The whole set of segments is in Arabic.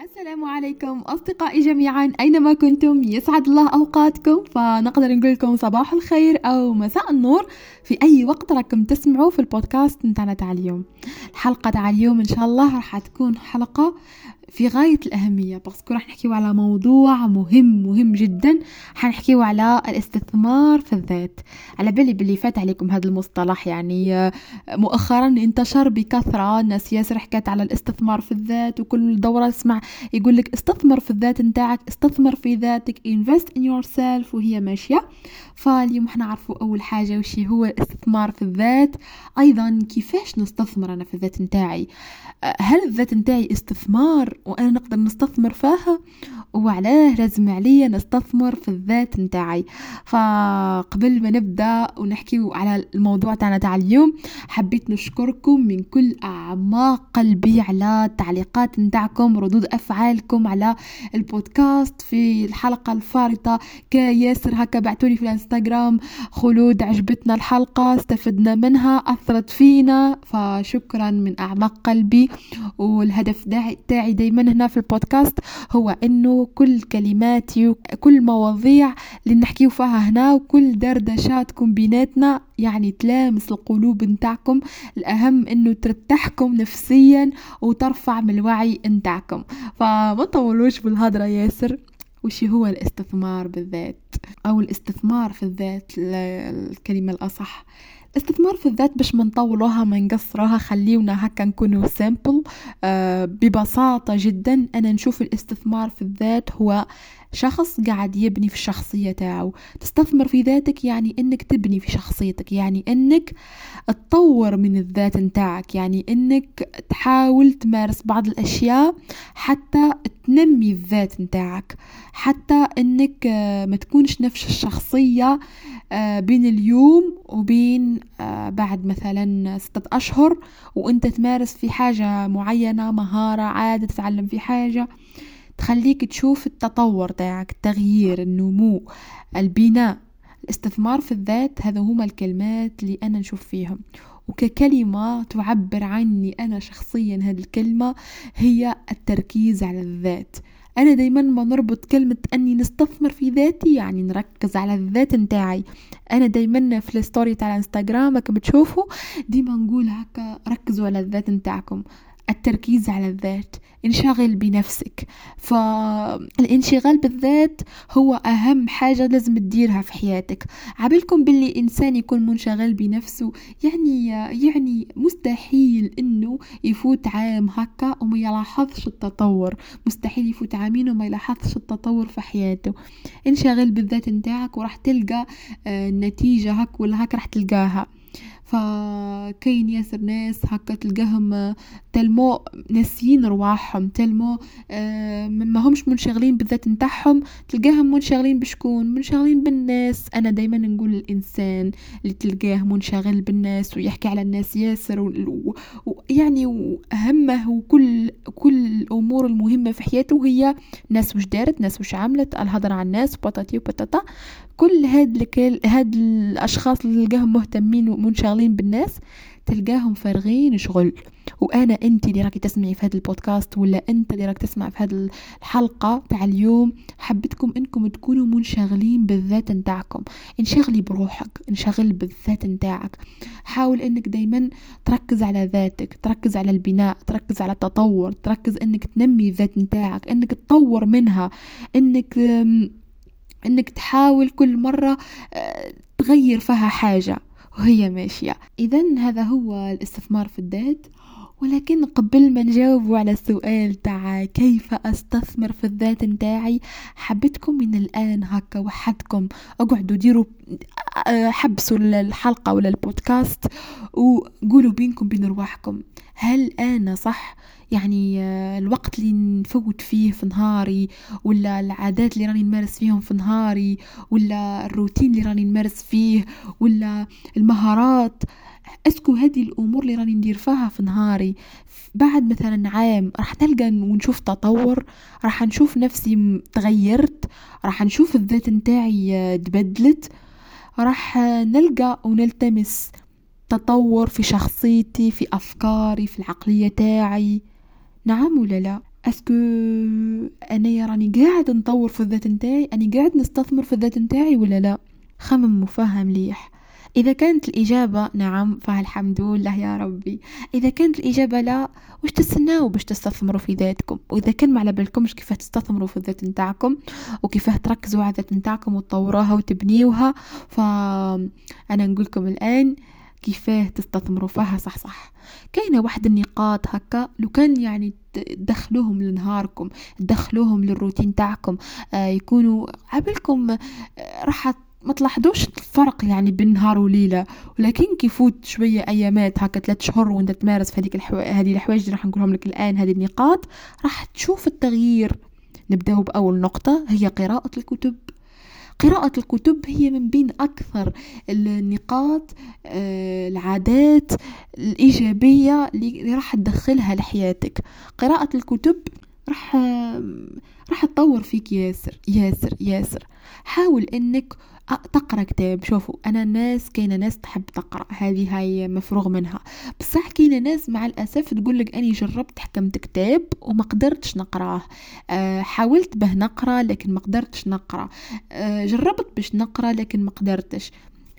السلام عليكم أصدقائي جميعا. أينما كنتم يسعد الله أوقاتكم. فنقدر نقول لكم صباح الخير أو مساء النور. في أي وقت راكم تسمعوا في البودكاست نتاعنا تاع اليوم. الحلقة تاع اليوم إن شاء الله راح تكون حلقة في غاية الأهمية باسكو راح نحكيو على موضوع مهم مهم جدا. حنحكيو على الاستثمار في الذات. على بالي باللي فات عليكم هذا المصطلح يعني آه، مؤخرا انتشر بكثرة. الناس ياسر حكات على الاستثمار في الذات وكل دورة اسمع يقول لك استثمر في الذات نتاعك استثمر في ذاتك invest in yourself وهي ماشية. فاليوم إحنا نعرفوا أول حاجة وش هو الاستثمار في الذات. أيضا كيفاش نستثمر أنا في الذات نتاعي؟ هل الذات نتاعي استثمار وأنا نقدر نستثمر فيها؟ وعلاه لازم عليا نستثمر في الذات نتاعي. فقبل ما نبدأ ونحكي على الموضوع تاعنا تاع اليوم حبيت نشكركم من كل أعماق قلبي على التعليقات نتاعكم ردود أفعالكم على البودكاست. في الحلقة الفارطة كياسر هكا بعتولي في الانستغرام خلود عجبتنا الحلقة استفدنا منها أثرت فينا فشكرا من أعماق قلبي. والهدف تاعي دايما هنا في البودكاست هو إنه كل كلماتي وكل مواضيع اللي نحكيو فيها هنا وكل دردشاتكم بيناتنا يعني تلامس القلوب نتاعكم. الأهم إنه ترتاحكم نفسيا وترفع من الوعي نتاعكم. فما طولوش بالهضرة ياسر وش هو الاستثمار بالذات. أو الاستثمار في الذات الكلمة الأصح. استثمار في الذات باش ما نطولوها ما نقصروها خليونا هكا نكونوا سامبل آه ببساطة جدا أنا نشوف الاستثمار في الذات هو شخص قاعد يبني في الشخصية تاعو. تستثمر في ذاتك يعني إنك تبني في شخصيتك يعني إنك تطور من الذات نتاعك يعني إنك تحاول تمارس بعض الأشياء حتى تنمي الذات نتاعك حتى إنك آه، ما تكونش نفس الشخصية آه، بين اليوم وبين آه، بعد مثلا ستة أشهر وأنت تمارس في حاجة معينة مهارة عادة تتعلم في حاجة. تخليك تشوف التطور تاعك التغيير النمو البناء. الاستثمار في الذات هذا هما الكلمات اللي أنا نشوف فيهم. وككلمة تعبر عني أنا شخصيا هذه الكلمة هي التركيز على الذات. أنا دايما ما نربط كلمة أني نستثمر في ذاتي يعني نركز على الذات نتاعي. أنا دايما في الستوري تاع الانستغرام كما تشوفوا ديما نقول هكا ركزوا على الذات نتاعكم. التركيز على الذات انشغل بنفسك. فالانشغال بالذات هو أهم حاجة لازم تديرها في حياتك. عبالكم باللي إنسان يكون منشغل بنفسه يعني يعني مستحيل إنه يفوت عام هكا وما يلاحظش التطور. مستحيل يفوت عامين وما يلاحظش التطور في حياته. انشغل بالذات نتاعك وراح تلقى النتيجة آه، هك ولا هك راح تلقاها. فكاين ياسر ناس هكا تلقاهم تلمو ناسيين رواحهم تلمو آه، ما همش منشغلين بالذات نتاعهم تلقاهم منشغلين بشكون؟ منشغلين بالناس. أنا دايما نقول الإنسان اللي تلقاه منشغل بالناس ويحكي على الناس ياسر ويعني واهمه وكل كل الأمور المهمة في حياته هي ناس وش دارت ناس وش عملت الهضرة على الناس بطاطي وبطاطا. كل هاد هاد الأشخاص اللي تلقاهم مهتمين ومنشغلين بالناس تلقاهم فارغين شغل. وأنا انت اللي راكي تسمعي في هذا البودكاست ولا أنت اللي راك تسمع في هذه الحلقة تاع اليوم حبيتكم أنكم تكونوا منشغلين بالذات نتاعكم. انشغلي بروحك انشغل بالذات نتاعك. حاول أنك دايما تركز على ذاتك تركز على البناء تركز على التطور تركز أنك تنمي الذات نتاعك أنك تطور منها أنك إنك تحاول كل مرة آه، تغير فيها حاجة وهي ماشية. إذا هذا هو الاستثمار في الذات ولكن قبل ما نجاوب على السؤال تاع كيف أستثمر في الذات نتاعي حبيتكم من الآن هكا وحدكم. أقعدوا ديروا آه، حبسوا الحلقة ولا البودكاست وقولوا بينكم بين رواحكم. هل أنا صح؟ يعني آه، الوقت اللي نفوت فيه في نهاري ولا العادات اللي راني نمارس فيهم في نهاري ولا الروتين اللي راني نمارس فيه ولا المهارات أسكو هذه الأمور اللي راني ندير فيها في نهاري. بعد مثلا عام راح نلقى ونشوف تطور راح نشوف نفسي تغيرت راح نشوف الذات نتاعي آه، تبدلت راح نلقى ونلتمس تطور في شخصيتي في أفكاري في العقلية تاعي. نعم ولا لا؟ أسكو أنا راني قاعد نطور في الذات نتاعي أني قاعد نستثمر في الذات نتاعي ولا لا؟ خمم وفهم مليح إذا كانت الإجابة نعم فالحمد لله يا ربي. إذا كانت الإجابة لا وش تستناو باش تستثمروا في ذاتكم؟ وإذا كان ما على بالكمش كيف تستثمروا في الذات نتاعكم؟ وكيف تركزوا على الذات نتاعكم وتطوروها وتبنيوها؟ فأنا نقولكم الآن كيفاه تستثمروا فيها صح صح. كاينة واحد النقاط هكا لو كان يعني تدخلوهم لنهاركم تدخلوهم للروتين تاعكم آه يكونوا عبالكم آه راح ما تلاحظوش الفرق يعني بين نهار وليلة؟ ولكن كيفوت شوية أيامات هكا ثلاث شهور وانت تمارس في هذيك الحو... هذه الحوايج اللي راح نقولهم لك الآن هذه النقاط راح تشوف التغيير. نبداو بأول نقطة هي قراءة الكتب. قراءة الكتب هي من بين أكثر النقاط آه، العادات الإيجابية اللي راح تدخلها لحياتك. قراءة الكتب راح راح تطور فيك ياسر ياسر ياسر. حاول إنك تقرا كتاب. شوفوا أنا ناس كاينة ناس تحب تقرأ. هذه هاي مفروغ منها. بصح كاينة ناس مع الأسف تقول لك أني جربت حكمت كتاب وما قدرتش نقرأه. أه حاولت به نقرأ لكن ما قدرتش نقرا أه جربت باش نقرأ لكن ما قدرتش.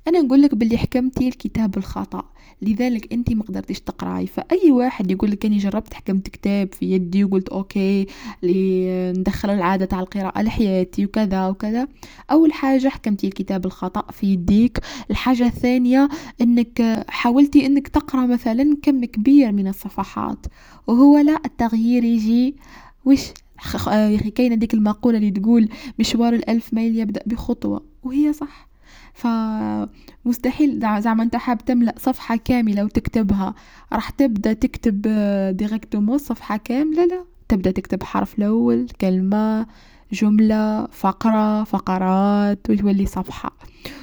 أنا نقول لك باللي حكمتي الكتاب الخطأ لذلك أنت ما قدرتيش تقراي. فأي واحد يقول لك أني جربت حكمت كتاب في يدي وقلت أوكي لي ندخل العادة تاع القراءة لحياتي وكذا وكذا. أول حاجة حكمتي الكتاب الخطأ في يديك. الحاجة الثانية إنك حاولتي إنك تقرأ مثلا كم كبير من الصفحات وهو لا التغيير يجي. وش؟ كاينة ديك المقولة اللي تقول مشوار الألف ميل يبدأ بخطوة وهي صح. فمستحيل زعما انت حاب تملأ صفحة كاملة وتكتبها. راح تبدأ تكتب ديريكتومون صفحة كاملة؟ لا. تبدأ تكتب حرف الأول كلمة جملة فقرة فقرات وتولي صفحة.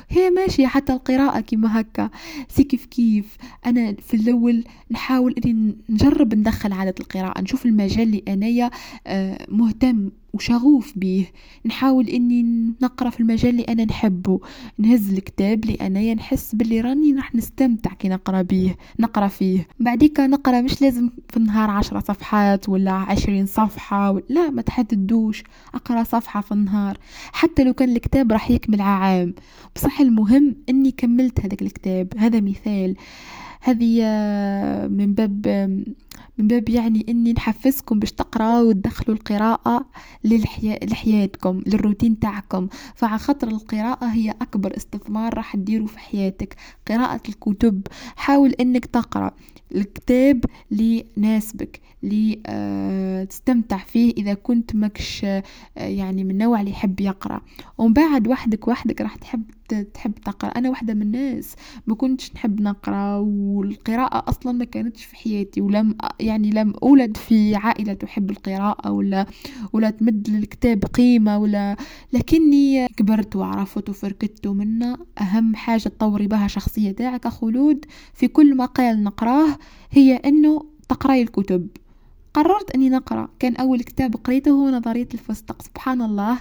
هي ماشية حتى القراءة كيما هكا. سي كيف كيف. أنا في الأول نحاول إني نجرب ندخل عادة القراءة نشوف المجال اللي أنايا آه، مهتم وشغوف بيه. نحاول إني نقرأ في المجال اللي أنا نحبه. نهز الكتاب اللي أنايا نحس باللي راني راح نستمتع كي نقرأ بيه نقرأ فيه. بعديك نقرأ مش لازم في النهار عشرة صفحات ولا عشرين صفحة لا ما تحددوش. أقرأ صفحة في النهار. حتى لو كان الكتاب راح يكمل عام. بصح المهم إني كملت هذاك الكتاب هذا مثال. هذه آه، من باب من باب يعني إني نحفزكم باش تقراو وتدخلوا القراءة لحياتكم للروتين تاعكم. فعلى خاطر القراءة هي أكبر استثمار راح تديروا في حياتك. قراءة الكتب حاول إنك تقرأ الكتاب اللي ناسبك اللي آه تستمتع فيه إذا كنت مكش آه يعني من النوع اللي يحب يقرأ. ومن بعد وحدك وحدك راح تحب تحب تقرأ. أنا واحدة من الناس ما كنتش نحب نقرأ والقراءة أصلا ما كانتش في حياتي ولم يعني لم أولد في عائلة تحب القراءة ولا ولا تمد للكتاب قيمة ولا لكني كبرت وعرفت وفركت منه أهم حاجة تطوري بها شخصيه تاعك خلود في كل مقال نقراه هي إنه تقرأي الكتب. قررت أني نقرأ. كان أول كتاب قريته هو نظرية الفستق. سبحان الله.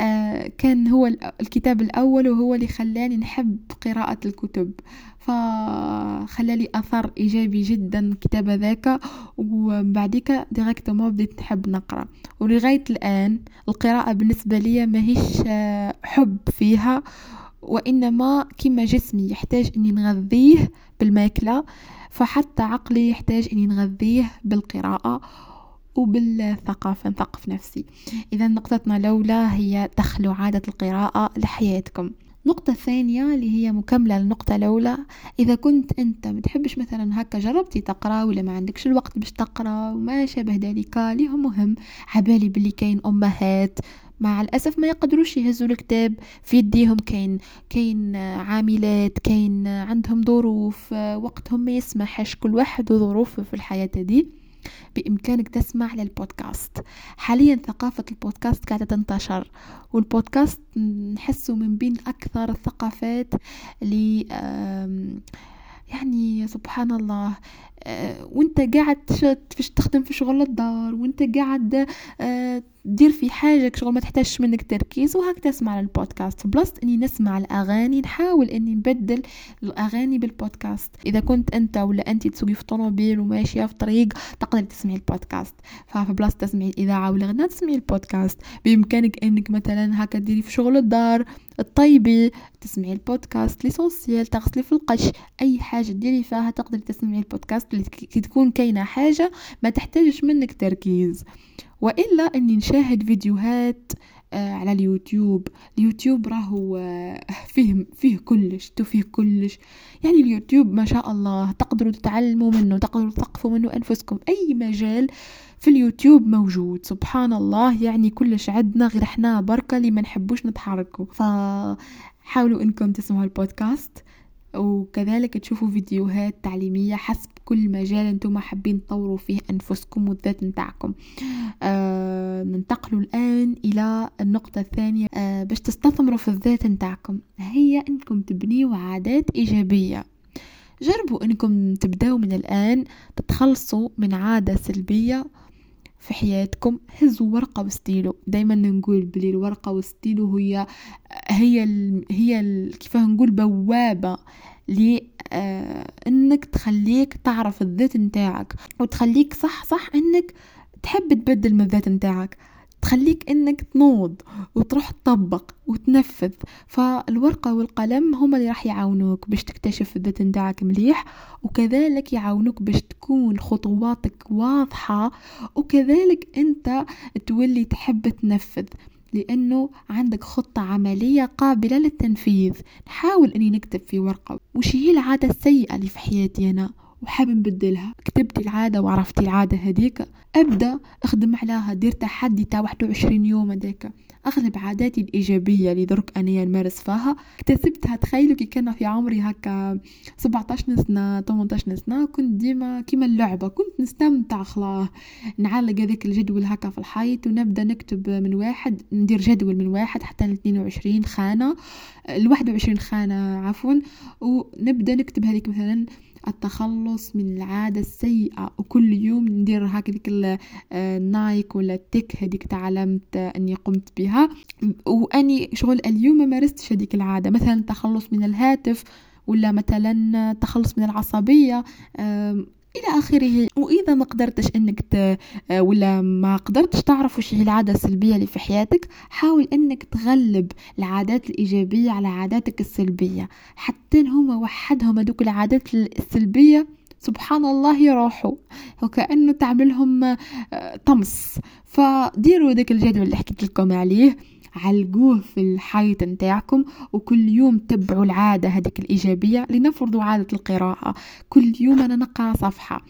آه كان هو الكتاب الأول وهو اللي خلاني نحب قراءة الكتب. فخلالي أثر إيجابي جدا الكتاب ذاك. وبعديك ديريكتومون بديت نحب نقرأ. ولغاية الآن القراءة بالنسبة لي ماهيش آه، حب فيها. وإنما كما جسمي يحتاج أني نغذيه بالماكلة. فحتى عقلي يحتاج اني نغذيه بالقراءة وبالثقافة نثقف نفسي. إذا نقطتنا الأولى هي دخلوا عادة القراءة لحياتكم. النقطة الثانية اللي هي مكملة للنقطة الأولى إذا كنت أنت متحبش مثلا هكا جربتي تقرأ ولا ما عندكش الوقت باش تقرأ وما شابه ذلك ليه مهم. عبالي باللي كاين أمهات مع الأسف ما يقدروش يهزوا الكتاب في يديهم. كاين كاين عاملات كاين عندهم ظروف وقتهم ما يسمحش. كل واحد وظروفه في الحياة دي بإمكانك تسمع للبودكاست حاليا ثقافة البودكاست قاعدة تنتشر والبودكاست نحسه من بين أكثر الثقافات اللي يعني سبحان الله وانت قاعد فيش تخدم في شغل الدار وانت قاعد آه، دير في حاجة شغل ما تحتاجش منك تركيز وهك تسمع البودكاست. plus إني نسمع الأغاني نحاول إني نبدل الأغاني بالبودكاست. إذا كنت أنت ولا أنت تسوقي في طوموبيل وماشية في طريق تقدر تسمعي البودكاست. ففي تسمعي الإذاعة ولا غنى تسمعي البودكاست. بإمكانك إنك مثلا هكا ديري في شغل الدار الطيبي تسمعي البودكاست l'essentiel تغسلي في القش أي حاجة ديري فيها تقدري تسمعي البودكاست. اللي تكون كاينة حاجة ما تحتاجش منك تركيز. وإلا إني نشاهد فيديوهات آه على اليوتيوب. اليوتيوب راهو آه فيه فيه كلش tout فيه كلش. يعني اليوتيوب ما شاء الله تقدروا تتعلموا منه تقدروا تثقفوا منه أنفسكم. أي مجال في اليوتيوب موجود. سبحان الله يعني كلش عندنا غير إحنا بركة اللي ما نحبوش نتحركوا. فحاولوا إنكم تسمعوا البودكاست. وكذلك تشوفوا فيديوهات تعليمية حسب كل مجال أنتم حابين تطوروا فيه أنفسكم والذات نتاعكم آه ننتقلوا الآن إلى النقطة الثانية. آه باش تستثمروا في الذات نتاعكم هي أنكم تبنيوا عادات إيجابية. جربوا أنكم تبدأوا من الآن تتخلصوا من عادة سلبية في حياتكم هزوا ورقة وستيلو. دايما نقول بلي الورقة وستيلو هي هي ال هي ال كيف نقول بوابة لي آه إنك تخليك تعرف الذات نتاعك وتخليك صح صح إنك تحب تبدل من الذات نتاعك. تخليك إنك تنوض وتروح تطبق وتنفذ. فالورقة والقلم هما اللي راح يعاونوك باش تكتشف الذات نتاعك مليح وكذلك يعاونوك باش تكون خطواتك واضحة وكذلك أنت تولي تحب تنفذ لأنه عندك خطة عملية قابلة للتنفيذ. نحاول أني نكتب في ورقة وش هي العادة السيئة اللي في حياتي أنا؟ وحاب نبدلها. كتبت العادة وعرفت العادة هذيك. أبدأ أخدم عليها. دير تحدي تاع 21 يوم هذاك. أغلب عاداتي الإيجابية اللي درك أنا نمارس فيها. اكتسبتها. تخيلوا كي كان في عمري هكا 17 سنة 18 سنة كنت ديما كيما اللعبة. كنت نستمتع خلاه نعلق هذاك الجدول هكا في الحيط ونبدأ نكتب من واحد ندير جدول من واحد حتى ل 22 خانة ال 21 خانة عفوا. ونبدأ نكتب هذيك مثلا التخلص من العادة السيئة وكل يوم ندير هكذيك النايك ولا التيك هذيك تعلمت أني قمت بها. وأني شغل اليوم ما مارستش هذيك العادة. مثلا التخلص من الهاتف ولا مثلا التخلص من العصبية إلى آخره. وإذا ما قدرتش إنك ت... ولا ما قدرتش تعرف وش هي العادة السلبية اللي في حياتك حاول إنك تغلب العادات الإيجابية على عاداتك السلبية. حتى هما وحدهم هذوك العادات السلبية سبحان الله يروحوا. وكأنه تعملهم طمس. فديروا ذاك الجدول اللي حكيت لكم عليه. علقوه في الحيط نتاعكم وكل يوم تبعوا العادة هذيك الإيجابية لنفرضوا عادة القراءة. كل يوم أنا نقرأ صفحة.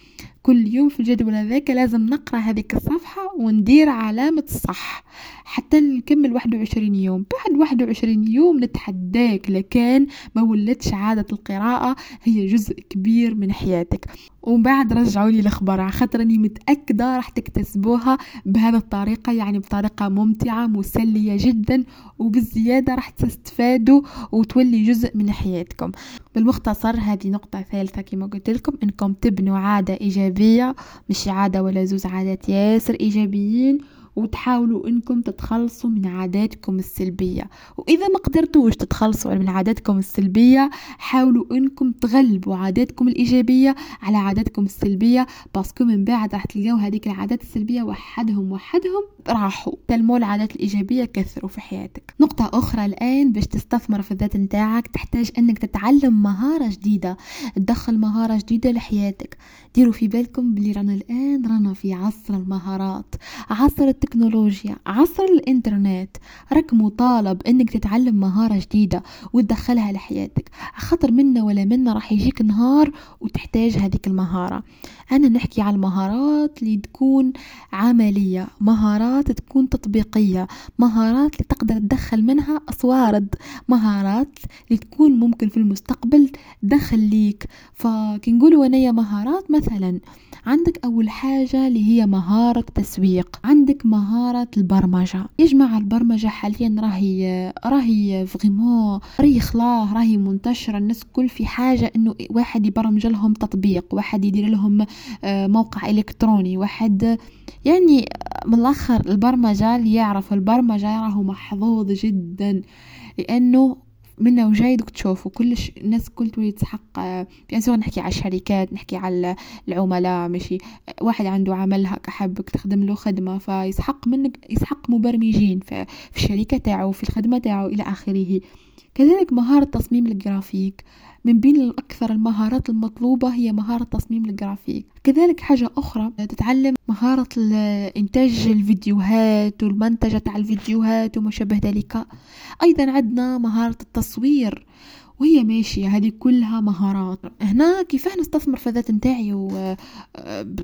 كل يوم في الجدول هذاك لازم نقرأ هذيك الصفحة وندير علامة صح حتى نكمل واحد وعشرين يوم. بعد واحد وعشرين يوم نتحداك لكان ما ولتش عادة القراءة هي جزء كبير من حياتك. ومن بعد رجعوا لي الأخبار على خاطر أني متأكدة راح تكتسبوها بهذه الطريقة يعني بطريقة ممتعة مسلية جدا وبالزياده راح تستفادوا وتولي جزء من حياتكم. بالمختصر هذه نقطة ثالثة كما قلت لكم إنكم تبنوا عادة إيجابية مش عادة ولا زوز عادات. ياسر إيجابيين. وتحاولوا إنكم تتخلصوا من عاداتكم السلبية. وإذا ما قدرتوش تتخلصوا من عاداتكم السلبية حاولوا إنكم تغلبوا عاداتكم الإيجابية على عاداتكم السلبية باسكو من بعد راح تلقاو هذيك العادات السلبية وحدهم وحدهم راحوا. تلموا العادات الإيجابية كثروا في حياتك. نقطة أخرى الآن باش تستثمر في الذات نتاعك تحتاج إنك تتعلم مهارة جديدة. تدخل مهارة جديدة لحياتك. ديروا في بالكم بلي رانا الآن رانا في عصر المهارات. عصر التكنولوجيا عصر الإنترنت. راك مطالب إنك تتعلم مهارة جديدة وتدخلها لحياتك. خاطر منا ولا منا راح يجيك نهار وتحتاج هذيك المهارة. أنا نحكي على المهارات اللي تكون عملية مهارات تكون تطبيقية مهارات اللي تقدر تدخل منها أصوارد مهارات اللي تكون ممكن في المستقبل دخل ليك. فكي نقولوا أنيا مهارات مثلا عندك أول حاجة اللي هي مهارة تسويق. عندك مهارة البرمجة. يا جماعة البرمجة حاليا راهي راهي فغيمون راهي خلاه راهي منتشرة. الناس كل في حاجة إنه واحد يبرمج لهم تطبيق واحد يدير لهم موقع إلكتروني. واحد يعني من الآخر البرمجة اللي يعرف البرمجة راهو محظوظ جدا لأنه منا وجاي دوك تشوفوا كلش الناس كل تولي تسحق bien sûr نحكي على الشركات نحكي على العملاء ماشي. واحد عنده عمل هكا تخدم له خدمة فيسحق منك يسحق مبرمجين في الشركة تاعو في الخدمة تاعو إلى آخره. كذلك مهارة تصميم الجرافيك. من بين الأكثر المهارات المطلوبة هي مهارة تصميم الجرافيك. كذلك حاجة أخرى تتعلم مهارة إنتاج الفيديوهات والمنتجة تاع الفيديوهات وما شابه ذلك. أيضا عندنا مهارة التصوير وهي ماشية هذه كلها مهارات. هنا كيفاه نستثمر في الذات نتاعي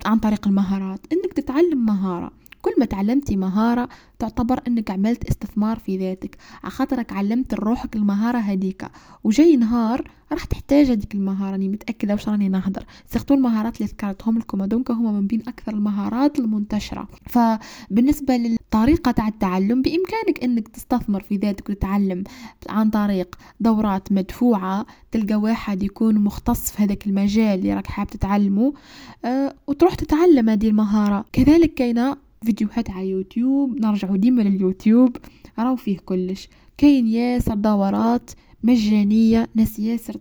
عن طريق المهارات؟ إنك تتعلم مهارة. كل ما تعلمتي مهارة تعتبر أنك عملت استثمار في ذاتك. عخاطرك علمت روحك المهارة هذيك. وجاي نهار راح تحتاج هذيك المهارة راني متأكدة واش راني نهضر سيرتو المهارات اللي ذكرتهم لكم هذوك هما من بين أكثر المهارات المنتشرة. فبالنسبة للطريقة تاع التعلم بإمكانك أنك تستثمر في ذاتك وتتعلم عن طريق دورات مدفوعة تلقى واحد يكون مختص في هذاك المجال اللي راك حاب تتعلمه أه وتروح تتعلم هذه المهارة. كذلك كاينة فيديوهات على يوتيوب نرجعوا ديما لليوتيوب. راهو فيه كلش. كاين ياسر دورات مجانية ناس ياسر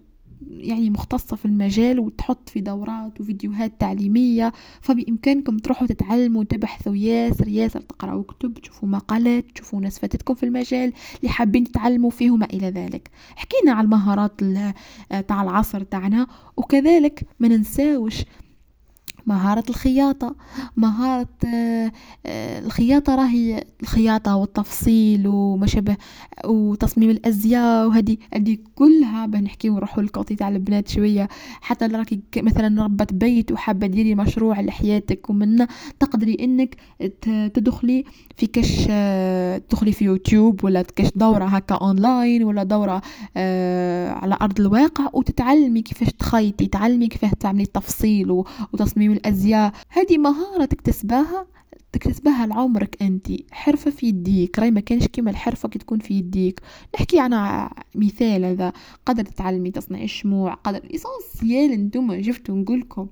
يعني مختصة في المجال وتحط في دورات وفيديوهات تعليمية. فبإمكانكم تروحوا تتعلموا وتبحثوا. ياسر ياسر تقرأوا كتب تشوفوا مقالات تشوفوا ناس فاتتكم في المجال اللي حابين تتعلموا فيه وما إلى ذلك. حكينا على المهارات تاع العصر تاعنا وكذلك ما ننساوش مهارة الخياطة. مهارة آه، آه، الخياطة راهي الخياطة والتفصيل وما شابه وتصميم الأزياء وهذه هذه كلها بنحكي ونروحوا للكوتي تاع البنات شوية. حتى راكي مثلا ربة بيت وحابة ديري مشروع لحياتك ومن تقدري إنك تدخلي في كش آه، تدخلي في يوتيوب ولا كش دورة هكا أونلاين ولا دورة على أرض الواقع وتتعلمي كيفاش تخيطي تعلمي كيفاش تعملي التفصيل وتصميم الازياء هذه مهارة تكتسباها تكتسبها لعمرك أنت. حرفة في يديك. راي ما كانش كيما الحرفة كي تكون في يديك. نحكي أنا مثال هذا. قدر تتعلمي تصنعي الشموع. قدر essentiel أنتم جبتوا نقولكم.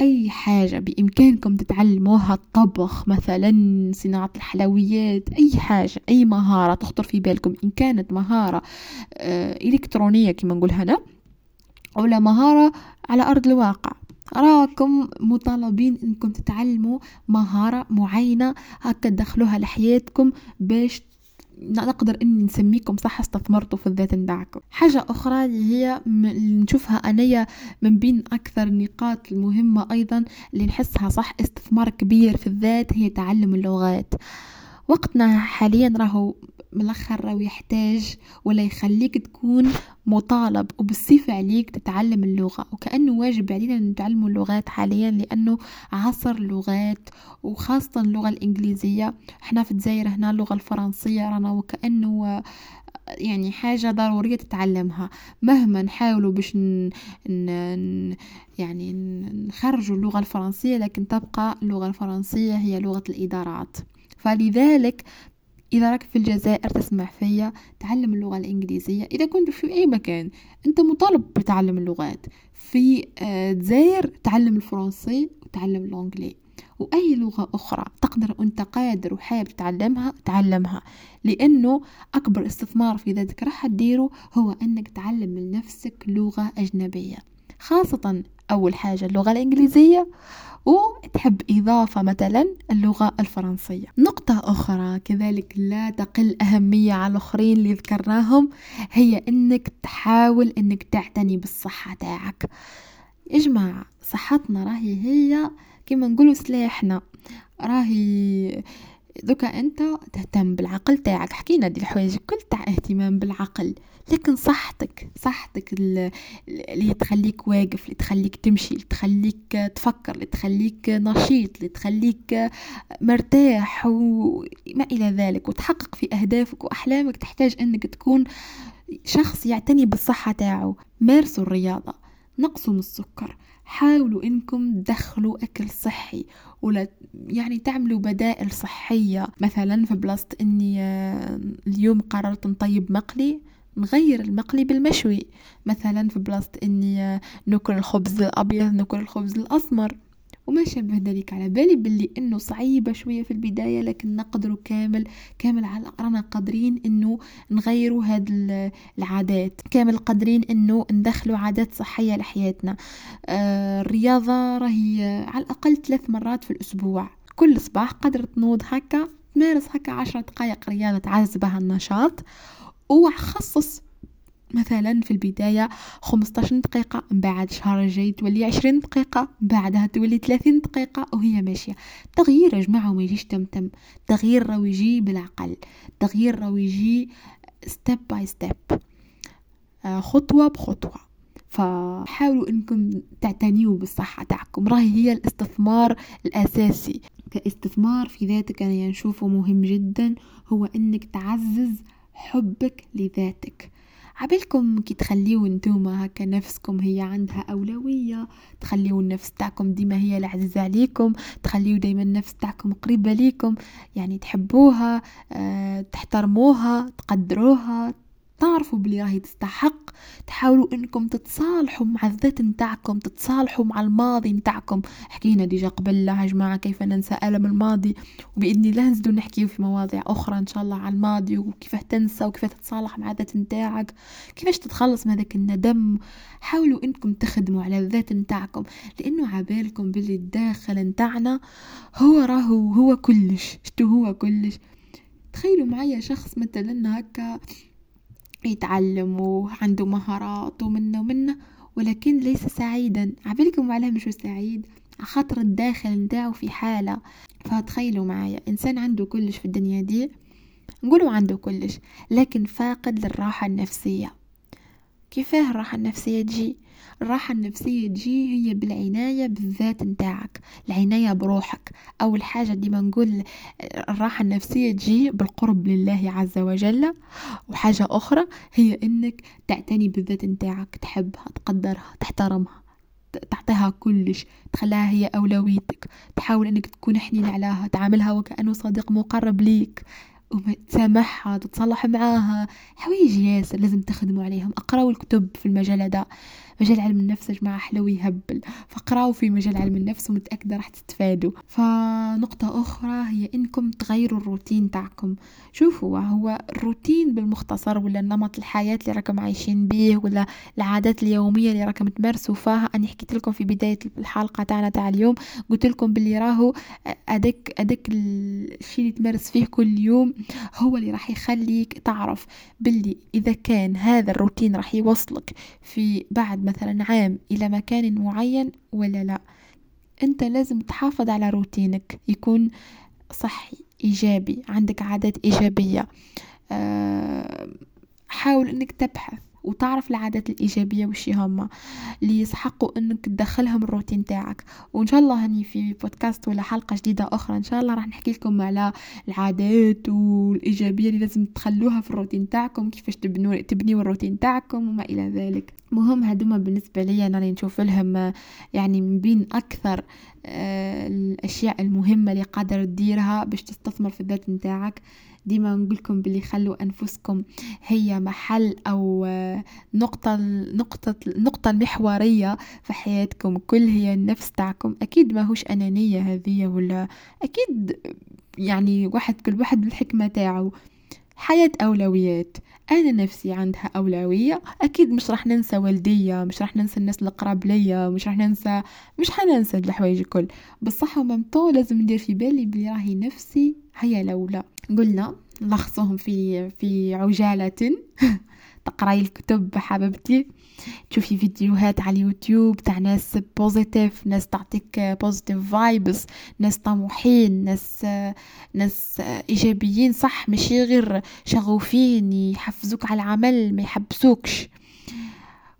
أي حاجة بإمكانكم تتعلموها. الطبخ مثلا صناعة الحلويات أي حاجة أي مهارة تخطر في بالكم. إن كانت مهارة آه إلكترونية كما نقول هنا ولا مهارة على أرض الواقع. راكم مطالبين إنكم تتعلموا مهارة معينة. هكا تدخلوها لحياتكم باش نقدر إني نسميكم صح استثمرتوا في الذات نتاعكم. حاجة أخرى اللي هي نشوفها انيا من بين أكثر النقاط المهمة أيضا اللي نحسها صح استثمار كبير في الذات هي تعلم اللغات. وقتنا حاليا راهو من الآخر يحتاج ولا يخليك تكون مطالب وبالصفة عليك تتعلم اللغة. وكأنه واجب علينا نتعلم اللغات حاليا لأنه عصر لغات وخاصة اللغة الإنجليزية. إحنا في الجزائر هنا اللغة الفرنسية رانا وكأنه يعني حاجة ضرورية تتعلمها. مهما نحاولوا باش ن... ن... يعني نخرجوا اللغة الفرنسية لكن تبقى اللغة الفرنسية هي لغة الإدارات. فلذلك إذا راك في الجزائر تسمع فيا تعلم اللغة الإنجليزية. إذا كنت في أي مكان أنت مطالب بتعلم اللغات. في الجزائر آه، تعلم الفرنسي وتعلم الإنجلي وأي لغة أخرى تقدر أنت قادر وحابب تتعلمها تعلمها. لأنه أكبر استثمار في ذاتك راح تديره هو أنك تعلم من نفسك لغة أجنبية. خاصة أول حاجة اللغة الإنجليزية وتحب إضافة مثلا اللغة الفرنسية. نقطة أخرى كذلك لا تقل أهمية على الآخرين اللي ذكرناهم هي أنك تحاول أنك تعتني بالصحة تاعك. جماعة صحتنا راهي هي كما نقولوا سلاحنا. راهي دوكا انت تهتم بالعقل تاعك. حكينا دي الحوايج كل تاع اهتمام بالعقل. لكن صحتك صحتك اللي تخليك واقف اللي تخليك تمشي اللي تخليك تفكر اللي تخليك نشيط اللي تخليك مرتاح وما إلى ذلك. وتحقق في أهدافك وأحلامك. تحتاج أنك تكون شخص يعتني بالصحة تاعه مارسوا الرياضة. نقصوا من السكر. حاولوا إنكم تدخلوا أكل صحي ولا يعني تعملوا بدائل صحية. مثلا في بلاصة إني آه، اليوم قررت نطيب مقلي نغير المقلي بالمشوي. مثلا في بلاصة إني آه، ناكل الخبز الأبيض ناكل الخبز الأسمر. وما شابه ذلك. على بالي باللي إنه صعيبة شوية في البداية لكن نقدروا كامل كامل على رانا قادرين إنه نغيروا هاد العادات. كامل قادرين إنه ندخلوا عادات صحية لحياتنا. آه الرياضة راهي على الأقل ثلاث مرات في الأسبوع. كل صباح قدر تنوض هكا تمارس هكا عشرة دقائق رياضة تعزز بها النشاط وخصص مثلا في البداية 15 دقيقة من بعد شهر الجاي تولي 20 دقيقة بعدها تولي 30 دقيقة وهي ماشية. تغيير يا جماعة ما يجيش تمتم. تغيير راهو يجي بالعقل. تغيير راهو يجي step by step خطوة بخطوة. فحاولوا إنكم تعتنيوا بالصحة تاعكم. راهي هي الاستثمار الأساسي. كاستثمار في ذاتك أنا نشوفه مهم جدا هو إنك تعزز حبك لذاتك. عبالكم كي تخليو نتوما هكا نفسكم هي عندها أولوية تخليو النفس تاعكم ديما هي العزيزة عليكم تخليو دايما النفس تاعكم قريبة ليكم يعني تحبوها أه تحترموها تقدروها تعرفوا بلي راهي تستحق. تحاولوا إنكم تتصالحوا مع الذات نتاعكم تتصالحوا مع الماضي نتاعكم. حكينا ديجا قبل يا جماعة كيف ننسى ألم الماضي؟ وبإذن الله نزيدو نحكيو في مواضيع أخرى إن شاء الله على الماضي وكيف تنسى وكيف تتصالح مع الذات نتاعك. كيفاش تتخلص من هذاك الندم؟ حاولوا إنكم تخدموا على الذات نتاعكم لأنه عبالكم باللي الداخل نتاعنا هو راهو هو كلش. شتو هو كلش. تخيلوا معايا شخص مثلا هكا يتعلم وعنده مهارات ومنه ومنه ولكن ليس سعيدا. عبالكم علاه مش سعيد خاطر الداخل نتاعو في حالة. فتخيلوا معايا إنسان عنده كلش في الدنيا دي نقولوا عنده كلش لكن فاقد للراحة النفسية. كيفاه الراحة النفسية تجي؟ الراحة النفسية تجي هي بالعناية بالذات نتاعك العناية بروحك. أول حاجة ديما نقول الراحة النفسية تجي بالقرب لله عز وجل. وحاجة أخرى هي إنك تعتني بالذات نتاعك تحبها تقدرها تحترمها تعطيها كلش تخليها هي أولويتك. تحاول أنك تكون حنين عليها تعاملها وكأنه صديق مقرب ليك. وتسامحها تتصلح معاها. حوايج ياسر لازم تخدموا عليهم. اقراوا الكتب في المجال هذا. مجال علم النفس يا جماعة حلو يهبل. فاقراوا في مجال علم النفس ومتأكدة راح تستفادوا. فنقطة أخرى هي إنكم تغيروا الروتين تاعكم. شوفوا هو الروتين بالمختصر ولا نمط الحياة اللي راكم عايشين به ولا العادات اليومية اللي راكم تمارسوا فيها أنا حكيت لكم في بداية الحلقة تاعنا تاع اليوم قلت لكم باللي راهو ادك ادك الشيء اللي تمارس فيه كل يوم هو اللي راح يخليك تعرف باللي إذا كان هذا الروتين راح يوصلك في بعد مثلا عام إلى مكان معين ولا لا؟ أنت لازم تحافظ على روتينك يكون صحي إيجابي عندك عادات إيجابية. أه حاول أنك تبحث. وتعرف العادات الإيجابية وش هما اللي يسحقوا أنك تدخلهم الروتين تاعك. وإن شاء الله هني في بودكاست ولا حلقة جديدة أخرى إن شاء الله راح نحكي لكم على العادات والإيجابية اللي لازم تخلوها في الروتين تاعكم كيفاش تبنوا تبنيوا الروتين تاعكم وما إلى ذلك. مهم هدوما بالنسبة لي أنا نشوف لهم يعني من بين أكثر آه، الأشياء المهمة اللي قادر تديرها باش تستثمر في الذات نتاعك. ديما نقولكم بلي خلوا أنفسكم هي محل أو آه، نقطة نقطة النقطة المحورية في حياتكم. كل هي النفس تاعكم. أكيد ما هوش أنانية هذه ولا أكيد يعني واحد كل واحد بالحكمة تاعو. حياة أولويات. أنا نفسي عندها أولوية. أكيد مش راح ننسى والدية مش راح ننسى الناس القراب ليا مش راح ننسى مش حننسى الحوايج الكل. بصح وممتو لازم ندير في بالي بلي راهي نفسي هي الأولى. قلنا نلخصهم في في عجالة. تقرأي الكتب حبيبتي. تشوفي فيديوهات على اليوتيوب تاع ناس positive ناس تعطيك positive vibes ناس طموحين ناس ناس إيجابيين صح؟ ماشي غير شغوفين يحفزوك على العمل ما يحبسوكش.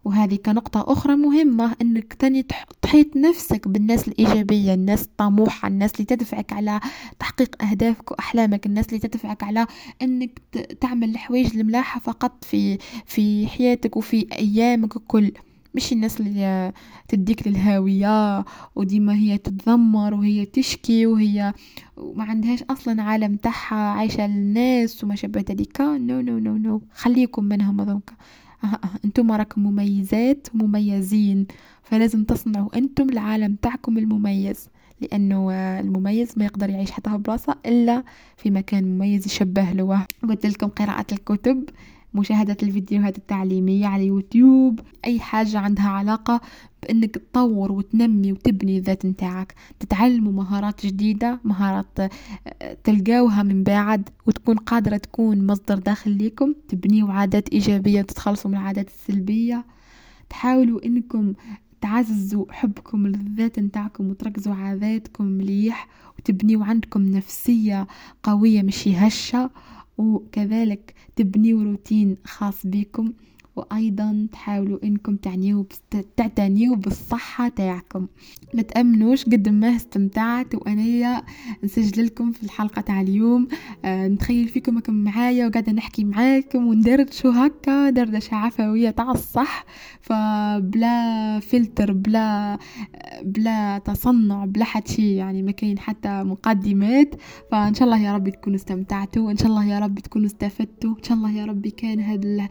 وهذه كنقطة أخرى مهمة أنك تاني تحيط نفسك بالناس الإيجابية الناس الطموحة الناس اللي تدفعك على تحقيق أهدافك وأحلامك الناس اللي تدفعك على أنك تعمل الحوايج الملاحة فقط في في حياتك وفي أيامك الكل. مش الناس اللي تديك للهاوية وديما هي تتذمر وهي تشكي وهي ما عندهاش أصلا عالم تاعها عايشة للناس وما شابه ذلك no no no no خليكم منهم هذوك. أنتم راكم مميزات ومميزين فلازم تصنعوا أنتم العالم تاعكم المميز لأنه المميز ما يقدر يعيش حتى بلاصة إلا في مكان مميز يشبه له. قلت لكم قراءة الكتب. مشاهدة الفيديوهات التعليمية على يوتيوب أي حاجة عندها علاقة بأنك تطور وتنمي وتبني الذات نتاعك. تتعلموا مهارات جديدة مهارات آه، تلقاوها من بعد وتكون قادرة تكون مصدر داخل ليكم تبنيوا عادات إيجابية تتخلصوا من العادات السلبية. تحاولوا إنكم تعززوا حبكم للذات نتاعكم وتركزوا على ذاتكم مليح وتبنيوا عندكم نفسية قوية مش هشة وكذلك تبنيوا روتين خاص بكم. وأيضا تحاولوا إنكم تعنيوا تعتنيوا بالصحة تاعكم. ما تأمنوش قد ما استمتعت وانايا نسجل لكم في الحلقة تاع اليوم. آه نتخيل فيكم راكم معايا وقاعدة نحكي معاكم وندردشو هكا دردشة عفوية تاع الصح. فبلا فلتر بلا بلا تصنع بلا شي يعني ما كاين حتى مقدمات. فإن شاء الله يا رب تكونوا استمتعتوا ان شاء الله يا رب تكونوا استفدتوا ان شاء الله يا رب كان هذا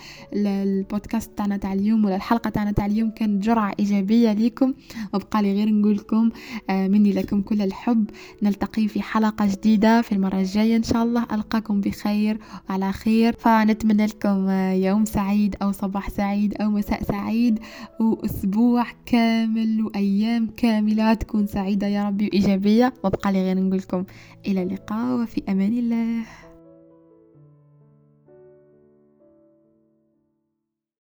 البودكاست تاعنا تاع اليوم ولا الحلقة تاعنا تاع اليوم كانت جرعة إيجابية ليكم. وبقى لي غير نقول لكم آه، مني لكم كل الحب. نلتقي في حلقة جديدة في المرة الجاية إن شاء الله. ألقاكم بخير وعلى خير. فنتمنى لكم آه، يوم سعيد أو صباح سعيد أو مساء سعيد. وأسبوع كامل وأيام كاملة تكون سعيدة يا ربي وإيجابية. وبقى لي غير نقول لكم إلى اللقاء وفي أمان الله.